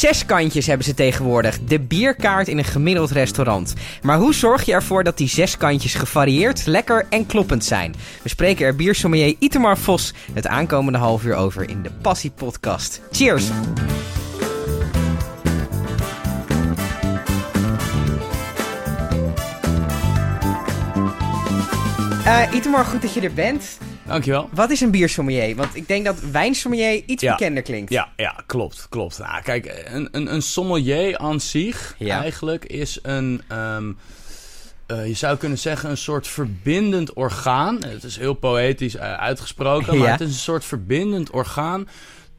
Zes kantjes hebben ze tegenwoordig. De bierkaart in een gemiddeld restaurant. Maar hoe zorg je ervoor dat die zes kantjes gevarieerd, lekker en kloppend zijn? We spreken er biersommelier Itemar Vos het aankomende half uur over in de Passie Podcast. Cheers! Uh, Itemar, goed dat je er bent. Dankjewel. Wat is een biersommelier? Want ik denk dat wijnsommelier iets bekender klinkt. Ja, ja klopt. klopt. Nou, kijk, een, een, een sommelier aan zich eigenlijk is een... Um, uh, je zou kunnen zeggen een soort verbindend orgaan. Het is heel poëtisch uh, uitgesproken, maar het is een soort verbindend orgaan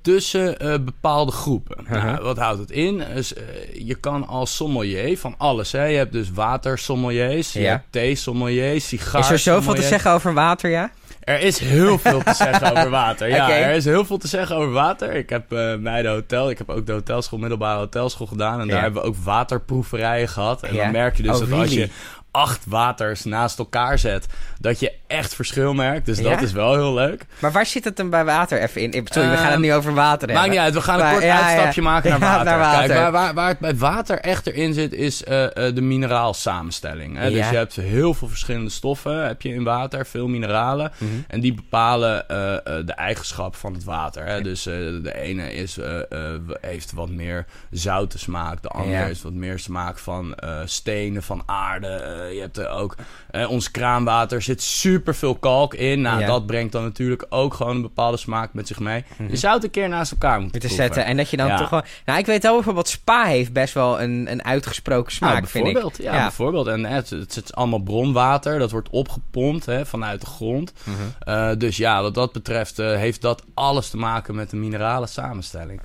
tussen uh, bepaalde groepen. -huh. nou, wat houdt het in? Dus, je kan als sommelier van alles. Hè? Je hebt dus watersommeliers, ja. je hebt thee-sommeliers, sigaar Is er zoveel te zeggen over water, ja? Er is heel veel te zeggen over water. Ja, okay. er is heel veel te zeggen over water. Ik heb uh, bij de hotel, ik heb ook de hotelschool, middelbare hotelschool gedaan. En ja. daar hebben we ook waterproeverijen gehad. En ja. dan merk je dus oh, dat really? als je acht waters naast elkaar zet, dat je echt verschil merkt. Dus Ja? dat is wel heel leuk. Maar waar zit het dan bij water even in? Sorry, we gaan het Ehm, nu over water hebben. Maakt niet uit, we gaan een Maar- kort ja, ja. uitstapje maken naar water. naar water. Kijk, waar, waar, waar het bij water echt erin zit, is eh, eh, de mineraalsamenstelling. Hè? Dus je hebt heel veel verschillende stoffen heb je in water, veel mineralen. Mhm. En die bepalen eh, eh, de eigenschap van het water. Hè? Dus eh, de ene is, eh, eh, heeft wat meer zoute smaak. De andere heeft wat meer smaak van eh, stenen, van aarde. Eh, je hebt er ook... eh, ons kraanwater zit super veel kalk in. Nou, Ja. dat brengt dan natuurlijk ook gewoon een bepaalde smaak met zich mee. Je zou het een keer naast elkaar moeten zetten. En dat je dan Ja. toch wel... Nou, ik weet wel bijvoorbeeld Spa heeft best wel een, een uitgesproken smaak, Nou, vind ik. bijvoorbeeld, ja, bijvoorbeeld. En het, het is allemaal bronwater, dat wordt opgepompt hè, vanuit de grond. Mhm. Eh, dus ja, wat dat betreft eh, heeft dat alles te maken met de minerale samenstelling.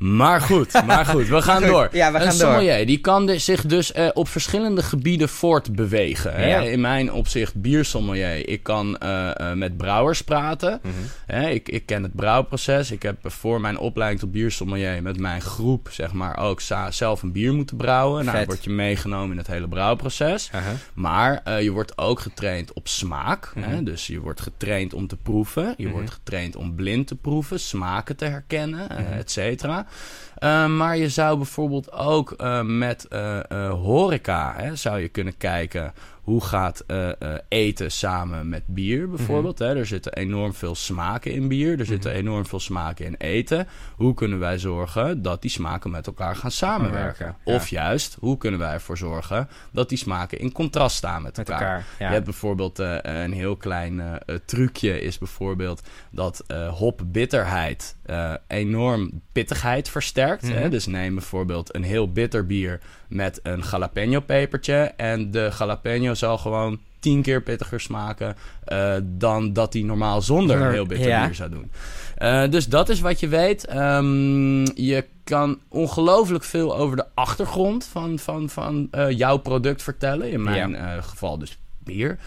Maar goed, maar goed, we gaan door. ja, we een door. sommelier, die kan zich dus eh, op verschillende gebieden voortbewegen. Hè? Ja. In mijn opzicht biersommelier. Ik kan eh, eh, met brouwers praten. Mhm. Hè? Ik, ik ken het brouwproces. Ik heb voor mijn opleiding tot biersommelier met mijn groep zeg maar ook zelf een bier moeten brouwen. Nou, dan word je meegenomen in het hele brouwproces. Maar je wordt ook getraind op smaak. Mhm. hè? Dus je wordt getraind om te proeven. Je wordt getraind om blind te proeven, smaken te herkennen, Mhm. et cetera. Eh, maar je zou bijvoorbeeld ook eh, met eh, horeca hè, zou je kunnen kijken hoe gaat eten samen met bier bijvoorbeeld. Mhm. hè? Er zitten enorm veel smaken in bier. Er zitten enorm veel smaken in eten. Hoe kunnen wij zorgen dat die smaken met elkaar gaan samenwerken? Ja. Of juist, hoe kunnen wij ervoor zorgen dat die smaken in contrast staan met, Met elkaar? elkaar, ja. Je hebt bijvoorbeeld een heel klein trucje is bijvoorbeeld dat hopbitterheid eh, enorm pittigheid versterkt. Mhm. hè? Dus neem bijvoorbeeld een heel bitter bier met een jalapeno pepertje en de jalapeno zal gewoon tien keer pittiger smaken eh, dan dat die normaal zonder een heel bitter ja. bier zou doen. Eh, dus dat is wat je weet. Ehm, je kan ongelooflijk veel over de achtergrond van, van, van jouw product vertellen. In mijn geval dus bier.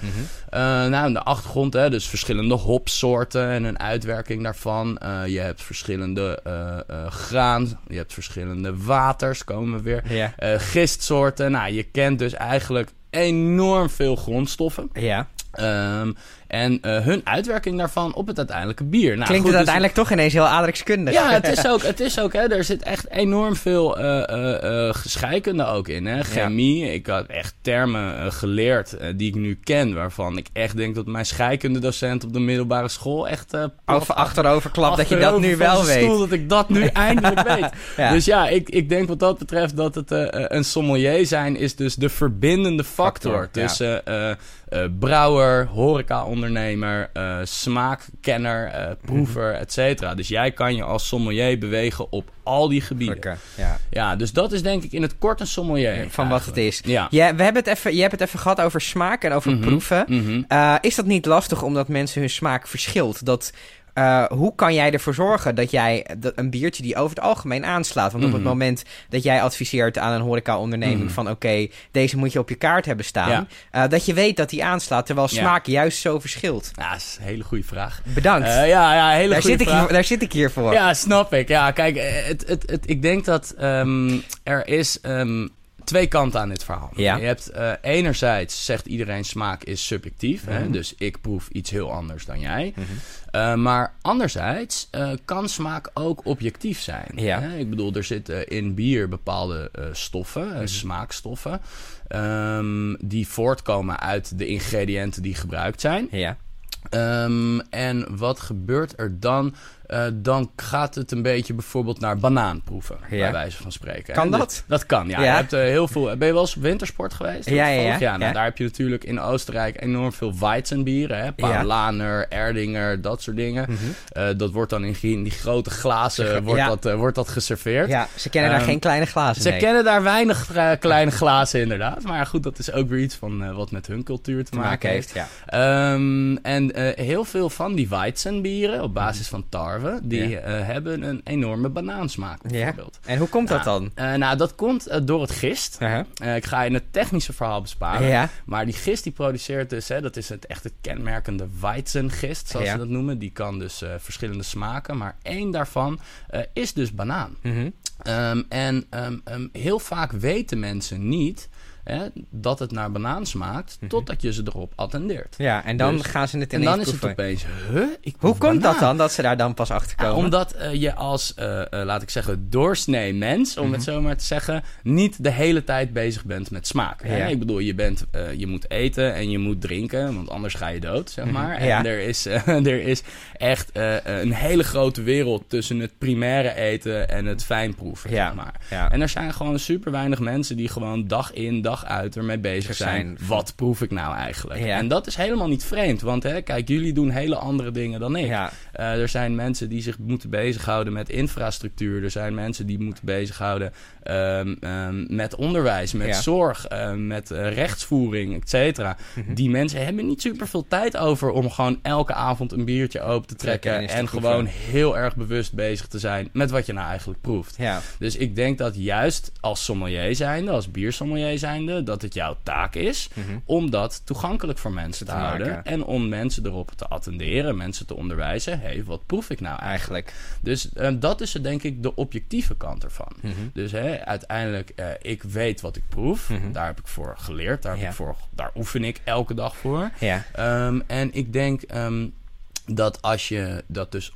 Eh, nou, in de achtergrond, hè, dus verschillende hopsoorten en een uitwerking daarvan. Eh, je hebt verschillende eh, graan, je hebt verschillende waters, komen we weer. Eh, gistsoorten. Nou, je kent dus eigenlijk enorm veel grondstoffen. Ja. Ehm, en eh, hun uitwerking daarvan op het uiteindelijke bier. Nou, Klinkt goed, het dus- uiteindelijk toch ineens heel aardrijkskundig. ja, het is ook, het is ook hè, er zit echt enorm veel eh, scheikunde ook in. Hè? Chemie, ik had echt termen geleerd die ik nu ken, waarvan ik echt denk dat mijn scheikundedocent op de middelbare school echt... Over achterover klapt dat je dat nu wel weet. stoel dat ik dat nu eindelijk weet. Ja. Dus ja, ik, ik denk wat dat betreft dat het een sommelier zijn is dus de verbindende factor. Tussen eh, brouwer, horeca-ondernemer, eh, smaakkenner, eh, proever, et cetera. Dus jij kan je als sommelier bewegen op al die gebieden. Ja. Ja, dus dat is denk ik in het kort een sommelier. Van wat het is. Ja. Ja, we hebben het even, je hebt het even gehad over smaak en over Mhm, proeven. mhm. Is dat niet lastig omdat mensen hun smaak verschilt? Dat, eh, hoe kan jij ervoor zorgen dat jij dat een biertje die over het algemeen aanslaat? Want op het Mhm. moment dat jij adviseert aan een horeca-onderneming Mhm. van oké, deze moet je op je kaart hebben staan. Ja. eh, dat je weet dat die aanslaat terwijl Ja. smaak juist zo verschilt. Ja, dat is een hele goede vraag. Bedankt. Eh, ja, ja, hele daar, goede zit ik vraag. hier, daar zit ik hier voor. Ja, snap ik. Ja, kijk, het, het, het, ik denk dat ehm, er is... ehm, twee kanten aan dit verhaal. Je hebt uh, enerzijds zegt iedereen smaak is subjectief. hè? Mhm. Dus ik proef iets heel anders dan jij. Mhm. Uh, maar anderzijds uh, kan smaak ook objectief zijn. Ja. Hè? Ik bedoel, er zitten in bier bepaalde stoffen, mm smaakstoffen, um, die voortkomen uit de ingrediënten die gebruikt zijn. Ja. Um, en wat gebeurt er dan uh, dan gaat het een beetje bijvoorbeeld naar banaanproeven, ja. bij wijze van spreken. Kan dat? Dus, dat kan, ja. ja. Je hebt, uh, heel veel, ben je wel eens op wintersport geweest? Ja, ja, ja. ja, nou, Daar heb je natuurlijk in Oostenrijk enorm veel Weizenbieren. Hè? Paulaner, Erdinger, dat soort dingen. Mm -hmm. uh, dat wordt dan in, in die grote glazen wordt, dat, wordt dat geserveerd. Ja, ze kennen daar geen kleine glazen Ze kennen daar weinig kleine glazen inderdaad. Maar goed, dat is ook weer iets van wat met hun cultuur te, maken heeft. Ja. Um, en heel veel van die Weizenbieren op basis van tarwe die ja. uh, hebben een enorme banaansmaak bijvoorbeeld. Ja. En hoe komt dat dan? Uh, nou, dat komt uh, door het gist. -huh. ik ga je het technische verhaal besparen. Ja. Maar die gist die produceert dus, hè, dat is het echt het kenmerkende Weizengist, zoals ze dat noemen. Die kan dus verschillende smaken, maar één daarvan is dus banaan. -huh. um, en um, um, heel vaak weten mensen niet Hè, dat het naar banaan smaakt, mhm. totdat je ze erop attendeert. Ja, en dan dus- gaan ze het ineens En dan is het opeens, huh? Ik Hoe komt dat dan, dat ze daar dan pas achter komen? Ja, omdat uh, je als, uh, uh, laat ik zeggen, doorsnee mens, om mm -hmm. het zo maar te zeggen, niet de hele tijd bezig bent met smaak. Hè? Ik bedoel, je, bent, je moet eten en je moet drinken, want anders ga je dood, zeg mhm. maar. En er, is, er is echt een hele grote wereld tussen het primaire eten en het fijnproeven, zeg maar. En er zijn gewoon super weinig mensen die gewoon dag in, dag dag uit ermee bezig zijn. Wat proef ik nou eigenlijk? En dat is helemaal niet vreemd. Want hè, kijk, jullie doen hele andere dingen dan ik. Ja. Uh, er zijn mensen die zich moeten bezighouden met infrastructuur. Er zijn mensen die moeten bezighouden um, um, met onderwijs, met zorg, uh, met uh, rechtsvoering, et cetera. Mhm. Die mensen hebben niet super veel tijd over om gewoon elke avond een biertje open te trekken. en gewoon heel erg bewust bezig te zijn met wat je nou eigenlijk proeft. Ja. Dus ik denk dat juist als sommelier zijnde, als biersommelier zijnde, dat het jouw taak is mhm. om dat toegankelijk voor mensen te, te houden. En om mensen erop te attenderen, mensen te onderwijzen. Hé, hey, wat proef ik nou eigenlijk? Dus uh, dat is denk ik de objectieve kant ervan. Mhm. Dus hè, uiteindelijk, uh, ik weet wat ik proef. Mhm. Daar heb ik voor geleerd. Daar, heb ik voor, daar oefen ik elke dag voor. Ja. Um, en ik denk um, dat als je dat dus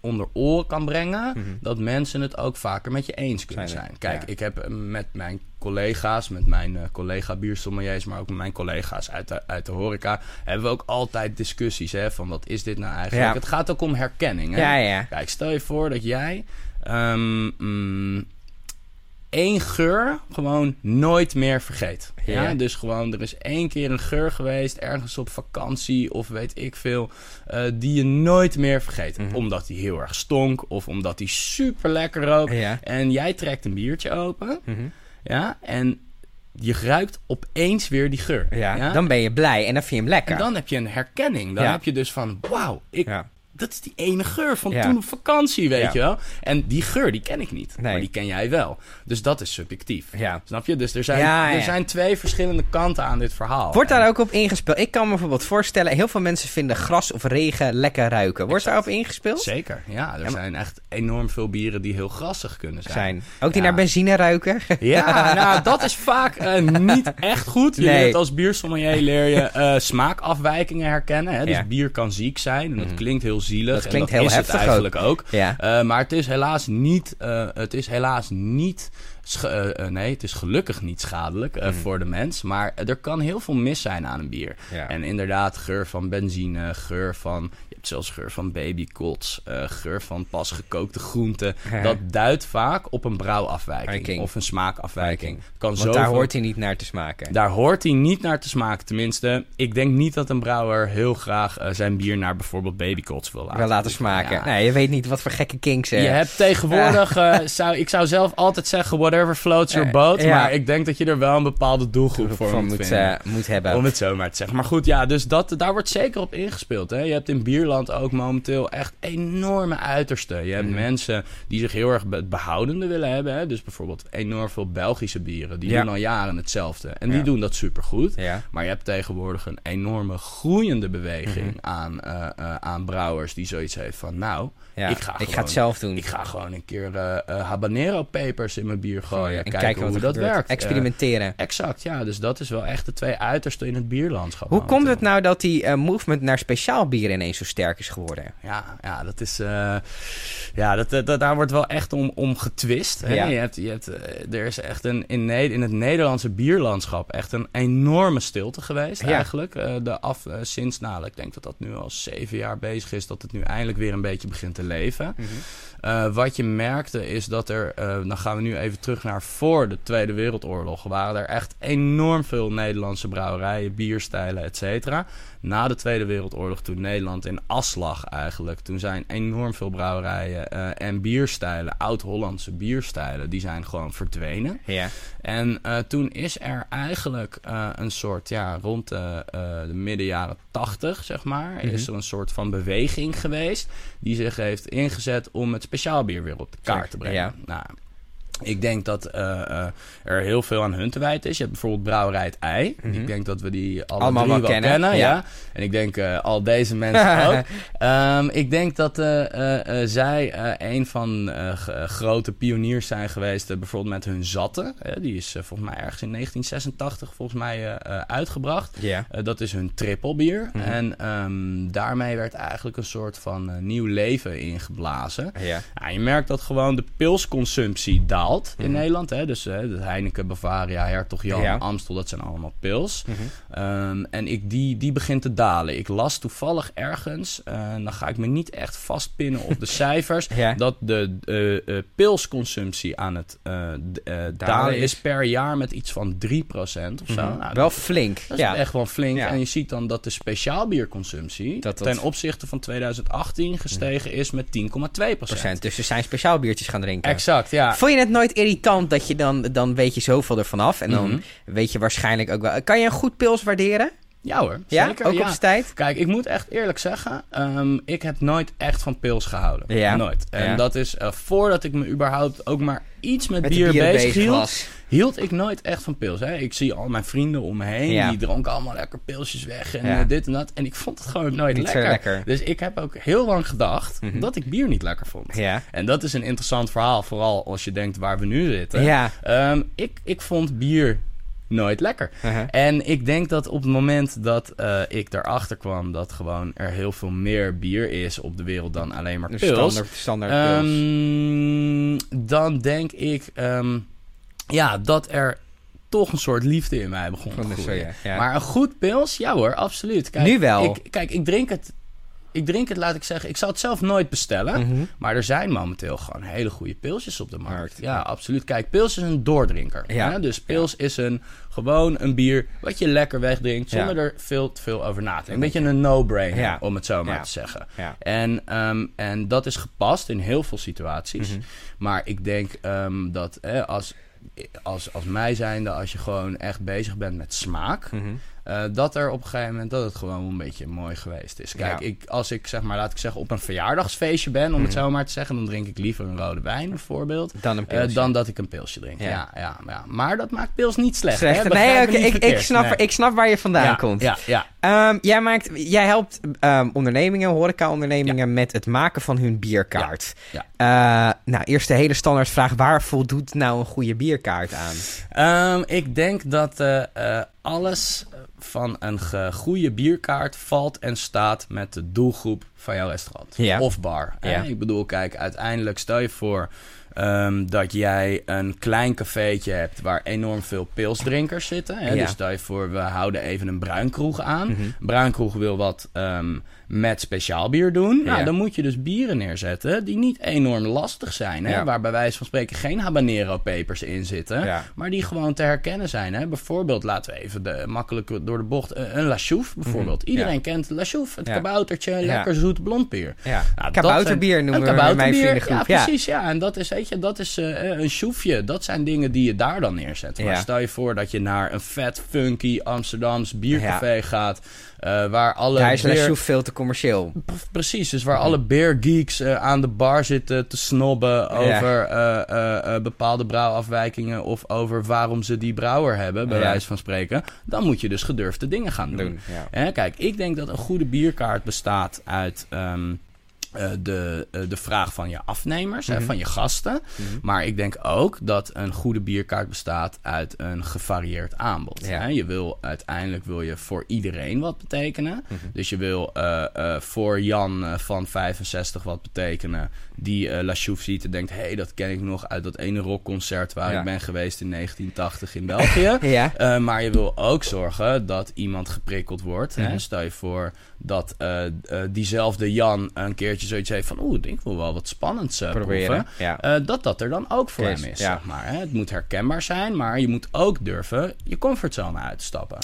onder oren kan brengen, mm -hmm. dat mensen het ook vaker met je eens kunnen zijn. zijn. Kijk, ja. ik heb met mijn collega's, met mijn uh, collega biersommeliers, maar ook met mijn collega's uit de, uit de horeca, hebben we ook altijd discussies hè, van wat is dit nou eigenlijk? Ja. Het gaat ook om herkenning. Hè? Ja, ja. Kijk, stel je voor dat jij um, mm, één geur gewoon nooit meer vergeet. Ja. ja. Dus gewoon, er is één keer een geur geweest, ergens op vakantie of weet ik veel, uh, die je nooit meer vergeet. Mm -hmm. Omdat die heel erg stonk of omdat die super lekker rook. Ja. En jij trekt een biertje open. Mm -hmm. Ja, en je ruikt opeens weer die geur. Ja, ja, dan ben je blij en dan vind je hem lekker. En dan heb je een herkenning. Dan ja. heb je dus van, wauw, ik, dat is die ene geur van toen op vakantie, weet je wel. En die geur, die ken ik niet. Nee. Maar die ken jij wel. Dus dat is subjectief. Ja. Snap je? Dus er zijn, er zijn twee verschillende kanten aan dit verhaal. Wordt daar ook op ingespeeld? Ik kan me bijvoorbeeld voorstellen, heel veel mensen vinden gras of regen lekker ruiken. Wordt exact. daarop ingespeeld? Zeker, ja. Er zijn echt enorm veel bieren die heel grassig kunnen zijn. zijn. Ook die naar benzine ruiken? Ja, nou, dat is vaak uh, niet echt goed. Je nee. leert als biersommelier leer je uh, smaakafwijkingen herkennen. Hè? Dus bier kan ziek zijn en dat mm. klinkt heel zielig. Dat klinkt dat heel heftig het eigenlijk ook. ook. Ja. Uh, maar het is helaas niet, uh, het is helaas niet uh, uh, nee, het is gelukkig niet schadelijk uh, mm. voor de mens. Maar er kan heel veel mis zijn aan een bier. Ja. En inderdaad, geur van benzine, geur van hebt zelfs geur van babykots, uh, geur van pas gekookte groenten. dat duidt vaak op een brouwafwijking of een smaakafwijking. Kan Want daar hoort hij niet naar te smaken. Daar hoort hij niet naar te smaken. Tenminste, ik denk niet dat een brouwer heel graag uh, zijn bier naar bijvoorbeeld babykots wil laten, wil laten smaken. Ja. Nee, je weet niet wat voor gekke kinks. Je hebt tegenwoordig, uh, zou, ik zou zelf altijd zeggen, whatever floats your boat. Ja. Maar ik denk dat je er wel een bepaalde doelgroep voor, voor moet, moet, hebben. Om het zo maar te zeggen. Maar goed, ja, dus dat, daar wordt zeker op ingespeeld. Hè. Je hebt in bier ook momenteel echt enorme uitersten. Je hebt mm. mensen die zich heel erg het behoudende willen hebben. Hè? Dus bijvoorbeeld enorm veel Belgische bieren. Die ja. doen al jaren hetzelfde. En die doen dat supergoed. Ja. Maar je hebt tegenwoordig een enorme groeiende beweging mm -hmm. aan, uh, uh, aan brouwers die zoiets heeft van... nou, Ja, ik, ga, ik gewoon, ga het zelf doen. Ik ga gewoon een keer eh, eh, habanero pepers in mijn bier gooien. en kijken, kijken hoe dat gebeurt. werkt. Eh, Experimenteren. exact, ja. Dus dat is wel echt de twee uitersten in het bierlandschap. Hoe komt het nou dat die eh, movement naar speciaal bier ineens zo sterk is geworden? Ja, ja, dat is. eh, ja, dat, dat, daar wordt wel echt om, om getwist. Hè? Ja. Je hebt, je hebt, eh, er is echt een, in, in het Nederlandse bierlandschap echt een enorme stilte geweest. Eigenlijk. Eh, de af, eh, sinds, nou, ik denk dat dat nu al zeven jaar bezig is, dat het nu eindelijk weer een beetje begint te leven. Eh, wat je merkte is dat er, eh, dan gaan we nu even terug naar voor de Tweede Wereldoorlog, waren er echt enorm veel Nederlandse brouwerijen, bierstijlen, et cetera. Na de Tweede Wereldoorlog, toen Nederland in as lag eigenlijk, toen zijn enorm veel brouwerijen eh, en bierstijlen, oud-Hollandse bierstijlen, die zijn gewoon verdwenen. Ja. En eh, toen is er eigenlijk eh, een soort, ja, rond de, eh, de midden jaren tachtig, zeg maar, is er een soort van beweging geweest die zich heeft ingezet om het speciaalbier weer op de kaart te brengen. ja. Nou, ik denk dat eh, eh, er heel veel aan hun te wijten is. Je hebt bijvoorbeeld Brouwerij het Ei. Ik denk dat we die alle Allemaal drie wel kennen, kennen. ja. ja. En ik denk eh, al deze mensen ook. Ehm, ik denk dat zij een van grote pioniers zijn geweest, bijvoorbeeld met hun zatten. Die is volgens mij ergens in 1986 volgens mij uitgebracht. Dat is hun trippelbier. Mhm. En ehm, daarmee werd eigenlijk een soort van nieuw leven ingeblazen. Ja. Ja, je merkt dat gewoon de pilsconsumptie daalt in Mhm. Nederland. Hè? Dus hè, de Heineken, Bavaria, Hertog Jan, Ja. Amstel, dat zijn allemaal pils. Mhm. Ehm, en ik, die, die begint te dalen. Ik las toevallig ergens, eh, dan ga ik me niet echt vastpinnen op de cijfers, Ja. dat de eh, eh, pilsconsumptie aan het eh, d- eh, dalen is. per jaar met iets van 3% of zo. Mhm. Nou, Wel flink. dat is ja. echt wel flink. En je ziet dan dat de speciaalbierconsumptie Dat dat- ten opzichte van 2018 gestegen is met 10,2%. procent. Dus ze zijn speciaal biertjes gaan drinken. Exact, ja. Vond je het nooit irritant dat je dan, dan weet je zoveel ervan af en dan Mhm. weet je waarschijnlijk ook wel. Kan je een goed pils waarderen? Ja hoor, Ja, ook ja. op zijn tijd. Kijk, ik moet echt eerlijk zeggen, ehm, ik heb nooit echt van pils gehouden. Ja. Nooit. En dat is eh, voordat ik me überhaupt ook maar iets met, bier, bier bezig hield, was. hield ik nooit echt van pils. Hè. Ik zie al mijn vrienden om me heen, die dronken allemaal lekker pilsjes weg en eh, dit en dat. En ik vond het gewoon nooit lekker. lekker. Dus ik heb ook heel lang gedacht Mhm. dat ik bier niet lekker vond. Ja. En dat is een interessant verhaal, vooral als je denkt waar we nu zitten. Ja. Ehm, ik, ik vond bier nooit lekker. Uh-huh. En ik denk dat op het moment dat eh, ik erachter kwam dat gewoon er heel veel meer bier is op de wereld dan alleen maar pils. standaard, standaard pils. ehm, dan denk ik ehm, ja, dat er toch een soort liefde in mij begon te groeien. ja. Maar een goed pils, ja hoor, absoluut. Kijk, Nu wel. Ik, kijk, ik drink het. Ik drink het, laat ik zeggen. Ik zou het zelf nooit bestellen. Mhm. Maar er zijn momenteel gewoon hele goede pilsjes op de markt. Ja, absoluut. Kijk, pils is een doordrinker. Ja. Hè? Dus pils is een, gewoon een bier wat je lekker wegdrinkt... zonder er veel te veel over na te denken. Een beetje een no-brainer, om het zo maar te zeggen. En, ehm, en dat is gepast in heel veel situaties. Mhm. Maar ik denk ehm, dat eh, als, als, als mij zijnde... als je gewoon echt bezig bent met smaak... Mhm. Eh, dat er op een gegeven moment dat het gewoon een beetje mooi geweest is. Kijk, Ja. ik, als ik zeg maar, laat ik zeggen, op een verjaardagsfeestje ben, om het Mhm. zo maar te zeggen, dan drink ik liever een rode wijn bijvoorbeeld. Dan een eh, dan dat ik een pilsje drink. Ja. Ja. Ja, ja, Maar dat maakt pils niet slecht. Slecht. Hè? Nee, niet ik, ik, snap, Nee. ik snap waar je vandaan komt. Ja, ja. Ehm, jij, maakt, jij helpt ehm, ondernemingen, horeca-ondernemingen met het maken van hun bierkaart. Ja. Eh, nou, eerst de hele standaardvraag. Waar voldoet nou een goede bierkaart aan? Ehm, ik denk dat alles van een goede bierkaart valt en staat met de doelgroep van jouw restaurant Ja. of bar. Ja. Ik bedoel, kijk, uiteindelijk stel je voor ehm, dat jij een klein cafeetje hebt waar enorm veel pilsdrinkers zitten. Hè? Ja. Dus stel je voor, we houden even een bruinkroeg aan. Een bruinkroeg wil wat ehm, met speciaal bier doen. Nou, dan moet je dus bieren neerzetten die niet enorm lastig zijn. Hè? Ja. Waar bij wijze van spreken geen habanero pepers in zitten. Maar die gewoon te herkennen zijn. Hè? Bijvoorbeeld, laten we even de, makkelijk door de bocht. eh, Een La Chouffe bijvoorbeeld. Mhm, Iedereen kent La Chouffe. Het kaboutertje, lekker zoet blond bier. Ja. Nou, Kabouterbier noemen een we mijn kabouterbier, vriendengroep. Ja, Ja. precies. Ja. En dat is, weet je, dat is eh, een choefje. Dat zijn dingen die je daar dan neerzet. Maar Ja. stel je voor dat je naar een vet, funky Amsterdams biercafé gaat. eh, waar alle Daar is beer- veel te commercieel. Precies, dus waar alle beer geeks eh, aan de bar zitten te snobben over eh, eh, eh, bepaalde brouwafwijkingen of over waarom ze die brouwer hebben, bij wijze van spreken, dan moet je dus gedurfde dingen gaan doen. Kijk, ik denk dat een goede bierkaart bestaat uit ehm, uh, de, uh, de vraag van je afnemers, Mhm. hè, van je gasten. Maar ik denk ook dat een goede bierkaart bestaat uit een gevarieerd aanbod. Ja. Hè? Je wil uiteindelijk wil je voor iedereen wat betekenen. Mhm. Dus je wil eh, eh, voor Jan eh, van 65 wat betekenen. Die eh La Chouffe ziet en denkt... hé, hey, dat ken ik nog uit dat ene rockconcert... waar Ja. ik ben geweest in 1980 in België. Ja. Eh, maar je wil ook zorgen dat iemand geprikkeld wordt. Mhm. Hè? Stel je voor dat eh, eh, diezelfde Jan een keertje zoiets heeft van... oeh, ik wil wel wat spannends eh, Proberen. Ja. Dat dat er dan ook voor hem is, ja. zeg maar. Hè? Het moet herkenbaar zijn, maar je moet ook durven je comfortzone uit te stappen.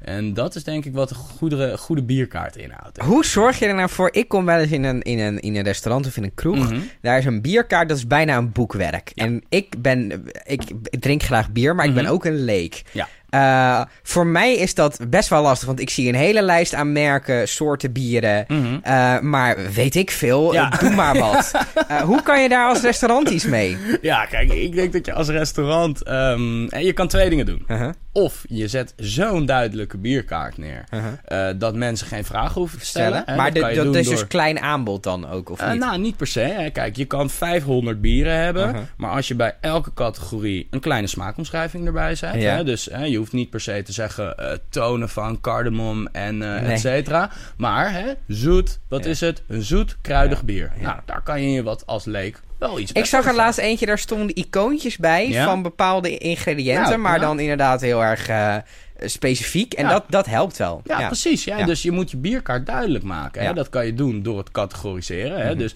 En dat is denk ik wat een goede, goede bierkaart inhoudt. Hoe zorg je er nou voor? Ik kom wel eens in een, in een, in een restaurant of in een kroeg. Mhm. Daar is een bierkaart, dat is bijna een boekwerk. Ja. En ik ben, ik drink graag bier, maar ik ben Mhm. ook een leek. Ja. Eh, voor mij is dat best wel lastig, want ik zie een hele lijst aan merken, soorten bieren. Mhm. Eh, maar weet ik veel, Ja. eh, doe maar wat. Hoe kan je daar als restaurant iets mee? Ja, kijk, ik denk dat je als restaurant... ehm, en je kan twee dingen doen. Uh-huh, Of je zet zo'n duidelijke bierkaart neer... uh-huh. dat mensen geen vragen hoeven te stellen. Maar dat is dus klein aanbod dan ook, of niet? nou, niet per se. Hè. Kijk, je kan 500 bieren hebben. Uh-huh. Maar als je bij elke categorie een kleine smaakomschrijving erbij zet. Ja. Hè, dus hè, je hoeft niet per se te zeggen eh, tonen van cardamom en Nee. et cetera. Maar hè, zoet, wat Ja. is het? Een zoet, kruidig Ja. bier. Ja. Nou, daar kan je je wat als leek wel iets Ik zag er laatst eentje, daar stonden icoontjes bij van bepaalde ingrediënten, Nou, maar dan inderdaad heel erg eh, specifiek. En Ja. dat, dat helpt wel. Ja, precies. Ja. Dus je moet je bierkaart duidelijk maken. Hè? Dat kan je doen door het categoriseren. Hè? Mhm. Dus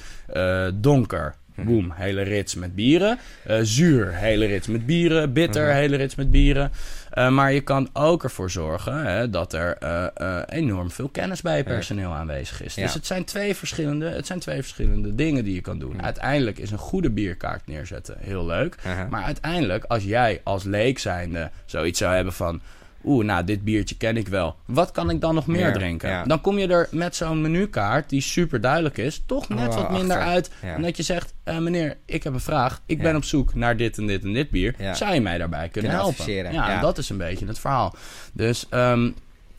donker, boem, hele rits met bieren. Eh, zuur, hele rits met bieren. Bitter, Mhm. hele rits met bieren. Eh, maar je kan ook ervoor zorgen hè, dat er eh, eh, enorm veel kennis bij je personeel aanwezig is. Ja. Dus het zijn, twee verschillende, het zijn twee verschillende dingen die je kan doen. Uiteindelijk is een goede bierkaart neerzetten heel leuk. Maar uiteindelijk, als jij als leek zijnde zoiets zou hebben van... Oeh, nou, dit biertje ken ik wel. Wat kan ik dan nog meer Meer, drinken? ja. Dan kom je er met zo'n menukaart, die super duidelijk is... toch net Oh, wat minder achter. uit. Ja. En dat je zegt, eh, meneer, ik heb een vraag. Ik Ja. ben op zoek naar dit en dit en dit bier. Zou je mij daarbij kunnen, Kunnen helpen? ja. dat is een beetje het verhaal. Dus ehm,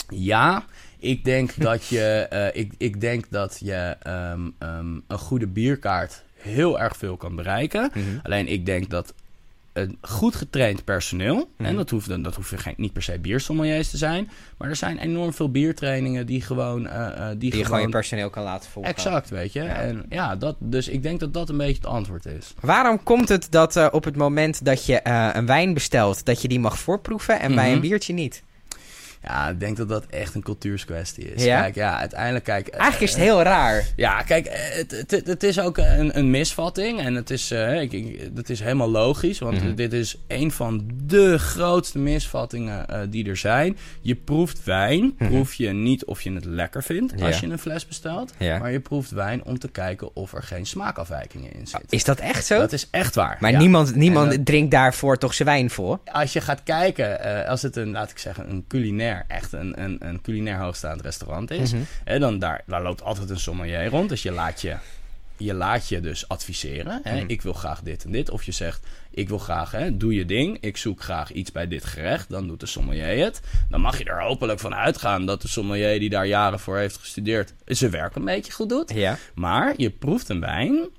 ja, ik denk dat je, eh, ik, ik denk dat je ehm, ehm, een goede bierkaart heel erg veel kan bereiken. Mhm. Alleen ik denk dat een goed getraind personeel, Mhm. en dat hoeft, dat hoeven geen, niet per se biersommeliers te zijn, maar er zijn enorm veel biertrainingen die gewoon... eh, eh, die, Die je gewoon gewoon je personeel kan laten volgen. Exact, weet je. Ja. En ja, dat, dus ik denk dat dat een beetje het antwoord is. Waarom komt het dat eh, op het moment dat je een wijn bestelt, dat je die mag voorproeven en bij Mhm. een biertje niet? Ja, ik denk dat dat echt een cultuurskwestie is. Ja? Kijk, ja, uiteindelijk, kijk... eh, Eigenlijk is het heel raar. Ja, kijk, eh, het, het, het is ook een, een misvatting. En het is, eh, ik, ik- het is helemaal logisch. Want Mhm. dit is een van de grootste misvattingen die er zijn. Je proeft wijn. Mhm. Proef je niet of je het lekker vindt als je een fles bestelt. Ja. Maar je proeft wijn om te kijken of er geen smaakafwijkingen in zitten. Is dat echt zo? Dat is echt waar. maar niemand, niemand dat- drinkt daarvoor toch zijn wijn voor? Als je gaat kijken, als het een, laat ik zeggen, een culinair, echt een, een, een culinair hoogstaand restaurant is, hè, dan daar, daar loopt altijd een sommelier rond. Dus je laat je, je, laat je dus adviseren. Hè? Mhm. Ik wil graag dit en dit. Of je zegt, ik wil graag, hè, doe je ding. Ik zoek graag iets bij dit gerecht. Dan doet de sommelier het. Dan mag je er hopelijk van uitgaan dat de sommelier die daar jaren voor heeft gestudeerd, zijn werk een beetje goed doet. Ja. Maar je proeft een wijn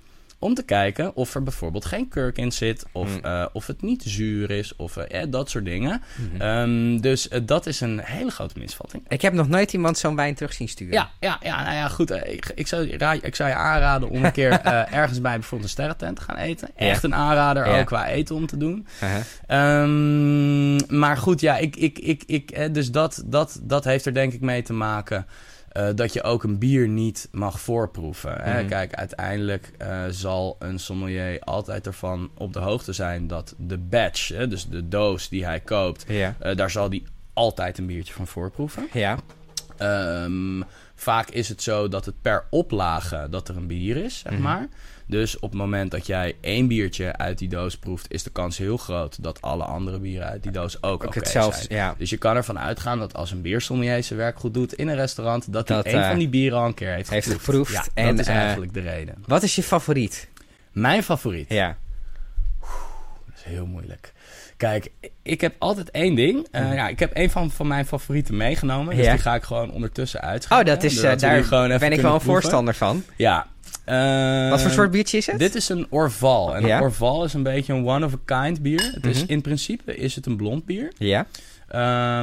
om te kijken of er bijvoorbeeld geen kurk in zit. Of, Mm. eh, of het niet zuur is. Of eh, eh, dat soort dingen. Mhm. Ehm, dus dat is een hele grote misvatting. Ik heb nog nooit iemand zo'n wijn terug zien sturen. Ja, ja, ja, nou ja, goed. ik, ik, zou, ra- ik zou je aanraden om een keer eh, ergens bij bijvoorbeeld een sterrentent te gaan eten. Echt een aanrader Ja. ook qua eten om te doen. Uh-huh. Ehm, maar goed, ja, ik, ik, ik, ik, dus dat, dat, dat heeft er denk ik mee te maken eh, dat je ook een bier niet mag voorproeven. Hè? Mhm. Kijk, uiteindelijk eh, zal een sommelier altijd ervan op de hoogte zijn dat de batch, hè, dus de doos die hij koopt, Ja. eh, daar zal hij altijd een biertje van voorproeven. Ja. Ehm, vaak is het zo dat het per oplage dat er een bier is, zeg Mhm. maar. Dus op het moment dat jij één biertje uit die doos proeft, is de kans heel groot dat alle andere bieren uit die doos ook, Ook oké hetzelfde. zijn. Ja. Dus je kan ervan uitgaan dat als een biersommelier zijn werk goed doet in een restaurant, dat, Dat, hij één eh, van die bieren al een keer heeft, heeft geproefd. Ja, En, dat is eh, eigenlijk de reden. Wat is je favoriet? Mijn favoriet. Ja. Dat is heel moeilijk. Kijk, ik heb altijd één ding. Eh, ja, ik heb één van, van mijn favorieten meegenomen. Dus Ja. die ga ik gewoon ondertussen uitschrijven. Oh, dat is, eh, die daar gewoon even ben ik wel een voorstander van. Ja, Uh, Wat voor soort biertje is het? Dit is een Orval. En een Orval is een beetje een one-of-a-kind bier. Het is, mhm. In principe is het een blond bier. Ja. Uh,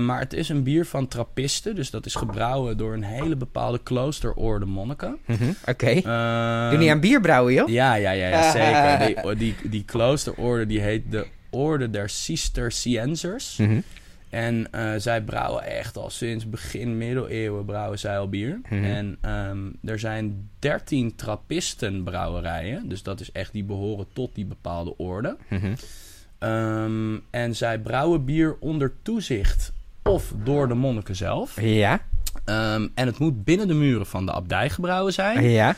maar het is een bier van trappisten. Dus dat is gebrouwen door een hele bepaalde kloosterorde monniken. Mm -hmm. Oké. Okay. Uh, Doe niet aan bier brouwen, joh? Ja, ja, ja, ja zeker. Die, die, die kloosterorde die heet de Orde der Cisterciensers. Mm -hmm. En uh, zij brouwen echt al sinds begin middeleeuwen brouwen zij al bier. Mm -hmm. En um, er zijn 13 trappistenbrouwerijen. Dus dat is echt, die behoren tot die bepaalde orde. Mm Um, en zij brouwen bier onder toezicht of door de monniken zelf. Ja. Um, en het moet binnen de muren van de abdij gebrouwen zijn. Ja.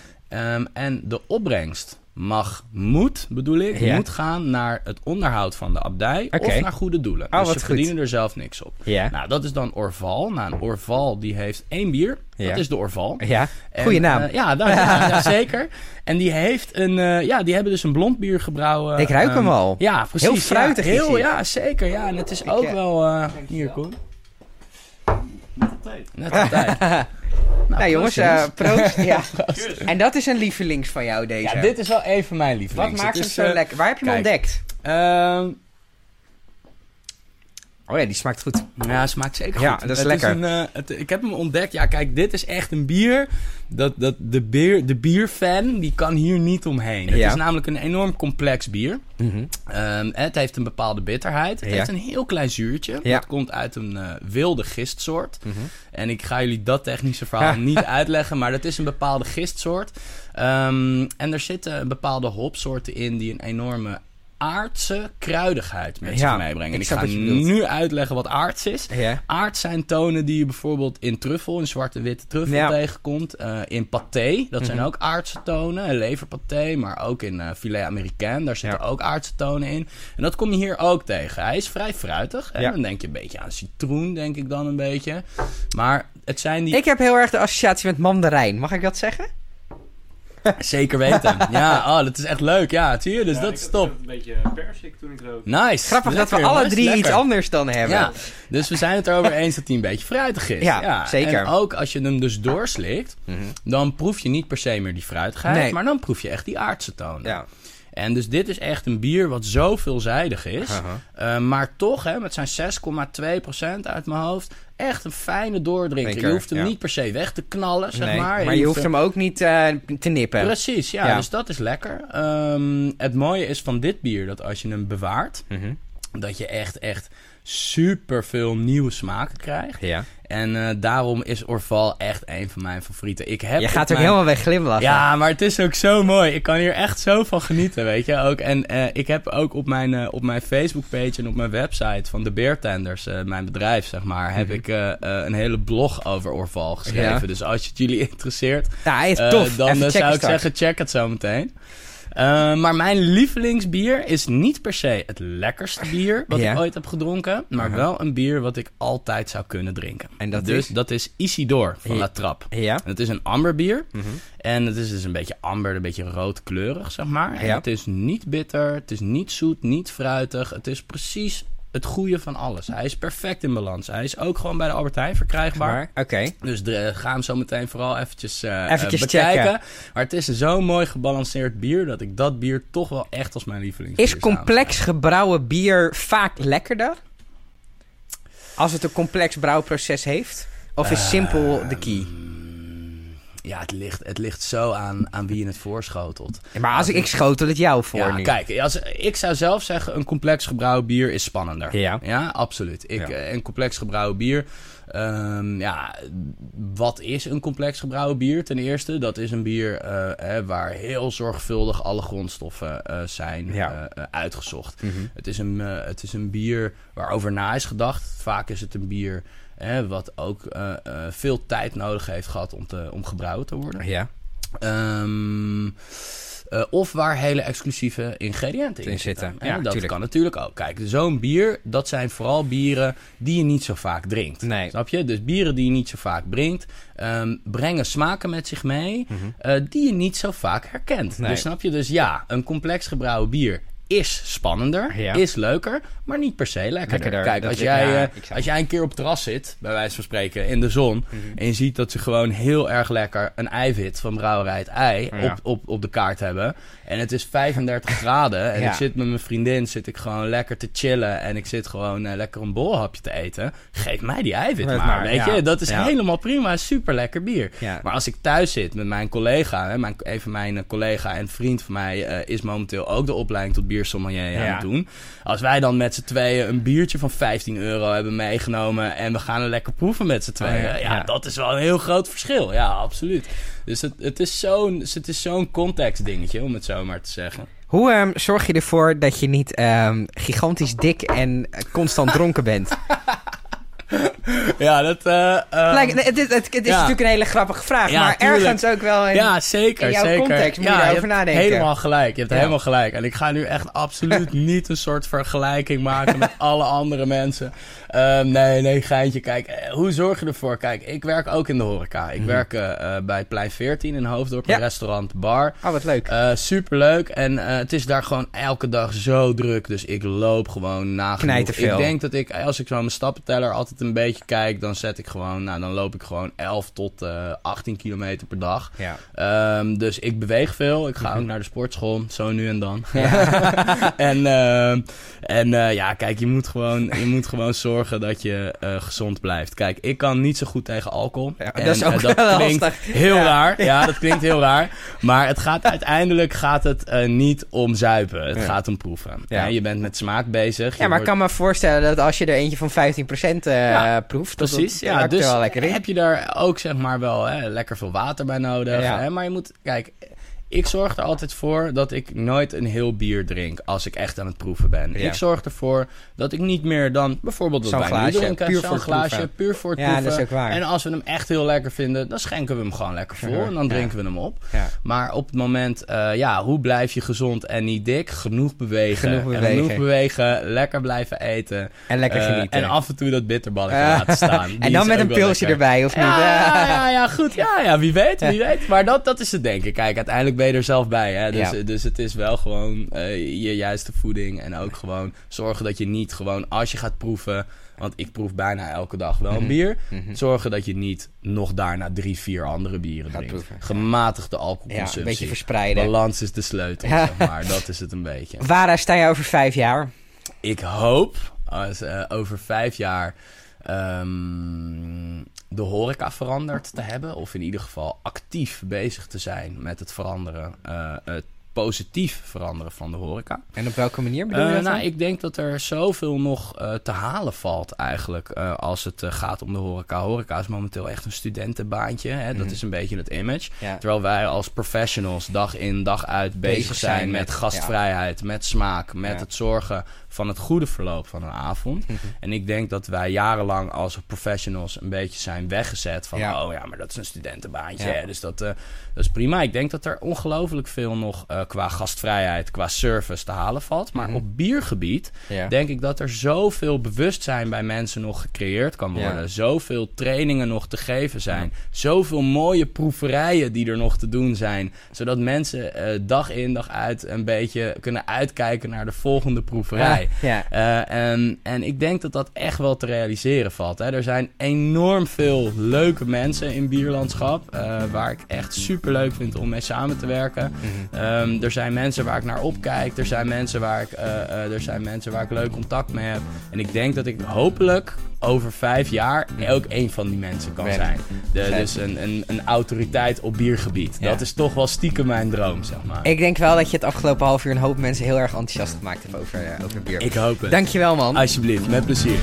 En de opbrengst mag, moet bedoel ik, ja. moet gaan naar het onderhoud van de abdij of naar goede doelen. Oh, dus ze verdienen er zelf niks op. Ja. Nou, dat is dan Orval. Nou, een Orval die heeft één bier. Dat is de Orval. Ja, goede naam. Uh, ja, dank ja, zeker. En die heeft een, uh, ja, die hebben dus een blond bier gebrouwen. Ik ruik um, hem al. Ja, precies. Heel fruitig ja, heel, Ja, zeker. Ja, en het is ook uh, wel... Uh, hier, Koen. Net op tijd. Net op tijd. Nou, nou jongens, uh, proost. ja. En dat is een lievelings van jou, deze. Ja, dit is wel even mijn lievelings. Wat maakt hem zo uh, lekker? Waar heb je hem ontdekt? Oh ja, die smaakt goed. Ja, smaakt zeker goed. Ja, dat is het lekker. Is een, uh, het, ik heb hem ontdekt. Ja, kijk, dit is echt een bier. Dat, dat de, bier de bierfan, die kan hier niet omheen. Het ja. is namelijk een enorm complex bier. Mm -hmm. um, het heeft een bepaalde bitterheid. Het ja. heeft een heel klein zuurtje. Dat komt uit een uh, wilde gistsoort. Mm -hmm. En ik ga jullie dat technische verhaal niet uitleggen. Maar dat is een bepaalde gistsoort. Um, en er zitten bepaalde hopsoorten in die een enorme aardse kruidigheid met zich meebrengen. En ik ga nu uitleggen wat aards is. Ja. Aards zijn tonen die je bijvoorbeeld in truffel, in zwarte witte truffel ja. tegenkomt. Uh, in paté, dat zijn mm -hmm. ook aardse tonen. Leverpaté, maar ook in uh, filet américain. Daar zitten ook aardse tonen in. En dat kom je hier ook tegen. Hij is vrij fruitig. Hè? Dan denk je een beetje aan citroen, denk ik dan een beetje. Maar het zijn die... Ik heb heel erg de associatie met mandarijn. Mag ik dat zeggen? Zeker weten. Ja, oh, dat is echt leuk. Ja, zie je? Dus ja, dat is top. een beetje persik toen ik rook. Nice. Grappig lekker, dat we alle drie iets anders dan hebben. Ja. Dus we zijn het erover eens dat hij een beetje fruitig is. Ja, ja, zeker. En ook als je hem dus doorslikt, mm -hmm. dan proef je niet per se meer die fruitigheid, nee. maar dan proef je echt die aardse tonen. Ja. En dus dit is echt een bier wat zo veelzijdig is. Uh -huh. uh, maar toch, hè, met zijn 6,2% uit mijn hoofd, echt een fijne doordrinker. Je hoeft hem ja. niet per se weg te knallen, zeg nee, maar. Maar je, je hoeft hem ook niet uh, te nippen. Precies, ja, ja, Dus dat is lekker. Um, het mooie is van dit bier dat als je hem bewaart, mm -hmm. dat je echt, echt super veel nieuwe smaken krijgt. Ja. En uh, daarom is Orval echt een van mijn favorieten. Ik heb je gaat er mijn... helemaal weg glimlachen. Ja, maar het is ook zo mooi. Ik kan hier echt zo van genieten, weet je. Ook, en uh, ik heb ook op mijn, uh, op mijn Facebook-page en op mijn website van de Beertenders, mijn bedrijf, zeg maar, mm -hmm. heb ik een hele blog over Orval geschreven. Ja. Dus als het jullie interesseert, ja, hij is tof. dan zou ik zeggen, check het zo meteen. Uh, maar mijn lievelingsbier is niet per se het lekkerste bier wat ja. ik ooit heb gedronken. Maar uh -huh. wel een bier wat ik altijd zou kunnen drinken. En dat dus is? dat is Isidore van ja. La Trappe. Ja. En het is een amberbier. Uh -huh. En het is dus een beetje amber, een beetje roodkleurig, zeg maar. En het is niet bitter, het is niet zoet, niet fruitig. Het is precies het goede van alles. Hij is perfect in balans. Hij is ook gewoon bij de Albert Heijn verkrijgbaar. Oké. Okay. Dus de, ga hem zo meteen vooral eventjes, uh, eventjes bekijken. Checken. Maar het is een zo mooi gebalanceerd bier... dat ik dat bier toch wel echt als mijn lieveling Is complex gebrouwen bier vaak lekkerder? Als het een complex brouwproces heeft? Of is uh, simpel de key? Ja, het ligt, het ligt zo aan, aan wie je het voorschotelt. Ja, maar als ik, ik schotel het jou voor ja, nu. Kijk, als, ik zou zelf zeggen, een complex gebrouwen bier is spannender. Ja. Ja, absoluut. Ik, ja. Een complex gebrouwen bier... Um, ja, wat is een complex gebrouwen bier? Ten eerste, dat is een bier uh, hè, waar heel zorgvuldig alle grondstoffen uh, zijn ja. uh, uitgezocht. Mm -hmm. het, is een, het is een bier waarover na is gedacht. Vaak is het een bier hè, wat ook veel tijd nodig heeft gehad om, te, om gebrouwen te worden. Ja. Um, Uh, of waar hele exclusieve ingrediënten in, zitten. zitten. Ja, dat tuurlijk. kan natuurlijk ook. Kijk, zo'n bier, dat zijn vooral bieren die je niet zo vaak drinkt. Nee. Snap je? Dus bieren die je niet zo vaak drinkt, um, brengen smaken met zich mee mm -hmm. uh, die je niet zo vaak herkent. Nee. Dus snap je? Dus ja, een complex gebrouwen bier is spannender, is leuker, maar niet per se lekkerder. Kijk, als jij, eh, als jij een keer op het terras zit, bij wijze van spreken, in de zon, mhm. en je ziet dat ze gewoon heel erg lekker een eiwit van brouwerij het ei op, op, op de kaart hebben. En het is 35 graden en ik zit met mijn vriendin, zit ik gewoon lekker te chillen en ik zit gewoon uh, lekker een bolhapje te eten. Geef mij die eiwit maar, maar, weet je. Dat is helemaal prima, super lekker bier. Maar als ik thuis zit met mijn collega, hè, mijn, even mijn collega en vriend van mij uh, is momenteel ook de opleiding tot biersommelier aan het doen. Als wij dan met z'n tweeën een biertje van 15 euro hebben meegenomen en we gaan er lekker proeven met z'n tweeën. Oh, ja, dat is wel een heel groot verschil. Ja, absoluut. Dus het, het is zo'n zo'n context dingetje, om het zo maar te zeggen. Hoe um, zorg je ervoor dat je niet um, gigantisch dik en constant dronken bent? ja, dat... Uh, het, het, het, het, is natuurlijk een hele grappige vraag, maar ergens ook wel in, ja, zeker, in jouw zeker. context moet je erover nadenken. helemaal gelijk, je hebt helemaal gelijk. En ik ga nu echt absoluut niet een soort vergelijking maken met alle andere mensen. Um, nee, nee, geintje. Kijk, eh, hoe zorg je ervoor? Kijk, ik werk ook in de horeca. Ik mm. werk uh, bij Plein 14 in Hoofddorp, een restaurant, bar. Oh, wat leuk. Superleuk. En het is daar gewoon elke dag zo druk. Dus ik loop gewoon na. Ik denk dat ik, als ik zo mijn stappenteller altijd een beetje kijk, dan zet ik gewoon, nou, dan loop ik gewoon 11 tot 18 kilometer per dag. Ja. Um, dus ik beweeg veel. Ik ga mhm. ook naar de sportschool, zo nu en dan. Ja. en ehm, en ja, kijk, je moet gewoon, je moet gewoon zorgen dat je uh, gezond blijft. Kijk, ik kan niet zo goed tegen alcohol. Ja, en, dat is ook uh, dat klinkt heel raar. Ja, dat klinkt heel raar. Maar het gaat uiteindelijk gaat het uh, niet om zuipen. Het gaat om proeven. Ja. je bent met smaak bezig. Ja, maar ik kan me voorstellen dat als je er eentje van 15% proeft, precies. Dat, ja, dus wel lekker in. heb je daar ook zeg maar wel hè, lekker veel water bij nodig. Hè? Maar je moet, kijk, ik zorg er altijd voor dat ik nooit een heel bier drink als ik echt aan het proeven ben. Ik zorg ervoor dat ik niet meer dan bijvoorbeeld zo'n glaasje, puur voor glaasje, puur voor het ja, proeven. Dat is ook waar. En als we hem echt heel lekker vinden, dan schenken we hem gewoon lekker vol en dan drinken we hem op. Maar op het moment, uh, ja, hoe blijf je gezond en niet dik? Genoeg bewegen. Genoeg bewegen. En genoeg bewegen, lekker blijven eten. En lekker uh, genieten. En af en toe dat bitterballetje laten staan. en dan met een pilsje erbij, of niet? Ja, ja, ja, goed. Ja, ja, wie weet, wie weet. Maar dat, dat is het denken. Kijk, uiteindelijk ben je er zelf bij. Hè? Dus, dus het is wel gewoon uh, je juiste voeding. En ook gewoon zorgen dat je niet gewoon als je gaat proeven. Want ik proef bijna elke dag wel een mhm. bier. Mhm. Zorgen dat je niet nog daarna drie, vier andere bieren gaat drinkt. Proeven. Gematigde alcoholconsumptie. Ja, een beetje verspreiden. Balans is de sleutel, zeg maar. Dat is het een beetje. Waar sta je over vijf jaar? Ik hoop als, uh, over vijf jaar um, de horeca veranderd te hebben. Of in ieder geval actief bezig te zijn met het veranderen. Uh, het positief veranderen van de horeca. En op welke manier bedoel je uh, Nou, ik denk dat er zoveel nog uh, te halen valt eigenlijk uh, als het gaat om de horeca. Horeca is momenteel echt een studentenbaantje. Hè? Dat mm. is een beetje het image. Ja. Terwijl wij als professionals dag in dag uit bezig, bezig zijn, zijn, met, met gastvrijheid, ja. met smaak, met ja. het zorgen van het goede verloop van een avond. Mhm. En ik denk dat wij jarenlang als professionals een beetje zijn weggezet van... oh ja, maar dat is een studentenbaantje, ja. dus dat, uh, dat is prima. Ik denk dat er ongelooflijk veel nog uh, qua gastvrijheid, qua service te halen valt. Maar mm -hmm. op biergebied ja. denk ik dat er zoveel bewustzijn bij mensen nog gecreëerd kan worden. Zoveel trainingen nog te geven zijn. Zoveel mooie proeverijen die er nog te doen zijn. Zodat mensen uh, dag in dag uit een beetje kunnen uitkijken naar de volgende proeverij. Ja. Uh, en, en ik denk dat dat echt wel te realiseren valt. Hè. Er zijn enorm veel leuke mensen in bierlandschap. Uh, waar ik echt super leuk vind om mee samen te werken. Mm um, er zijn mensen waar ik naar opkijk. Er zijn mensen waar ik, uh, er zijn mensen waar ik leuk contact mee heb. En ik denk dat ik hopelijk over vijf jaar ook een van die mensen kan zijn. De, dus een, een, een, autoriteit op biergebied. Dat is toch wel stiekem mijn droom, zeg maar. Ik denk wel dat je het afgelopen half uur een hoop mensen heel erg enthousiast gemaakt hebt over, uh, over Ik hoop het. Dankjewel, man. Alsjeblieft, met plezier.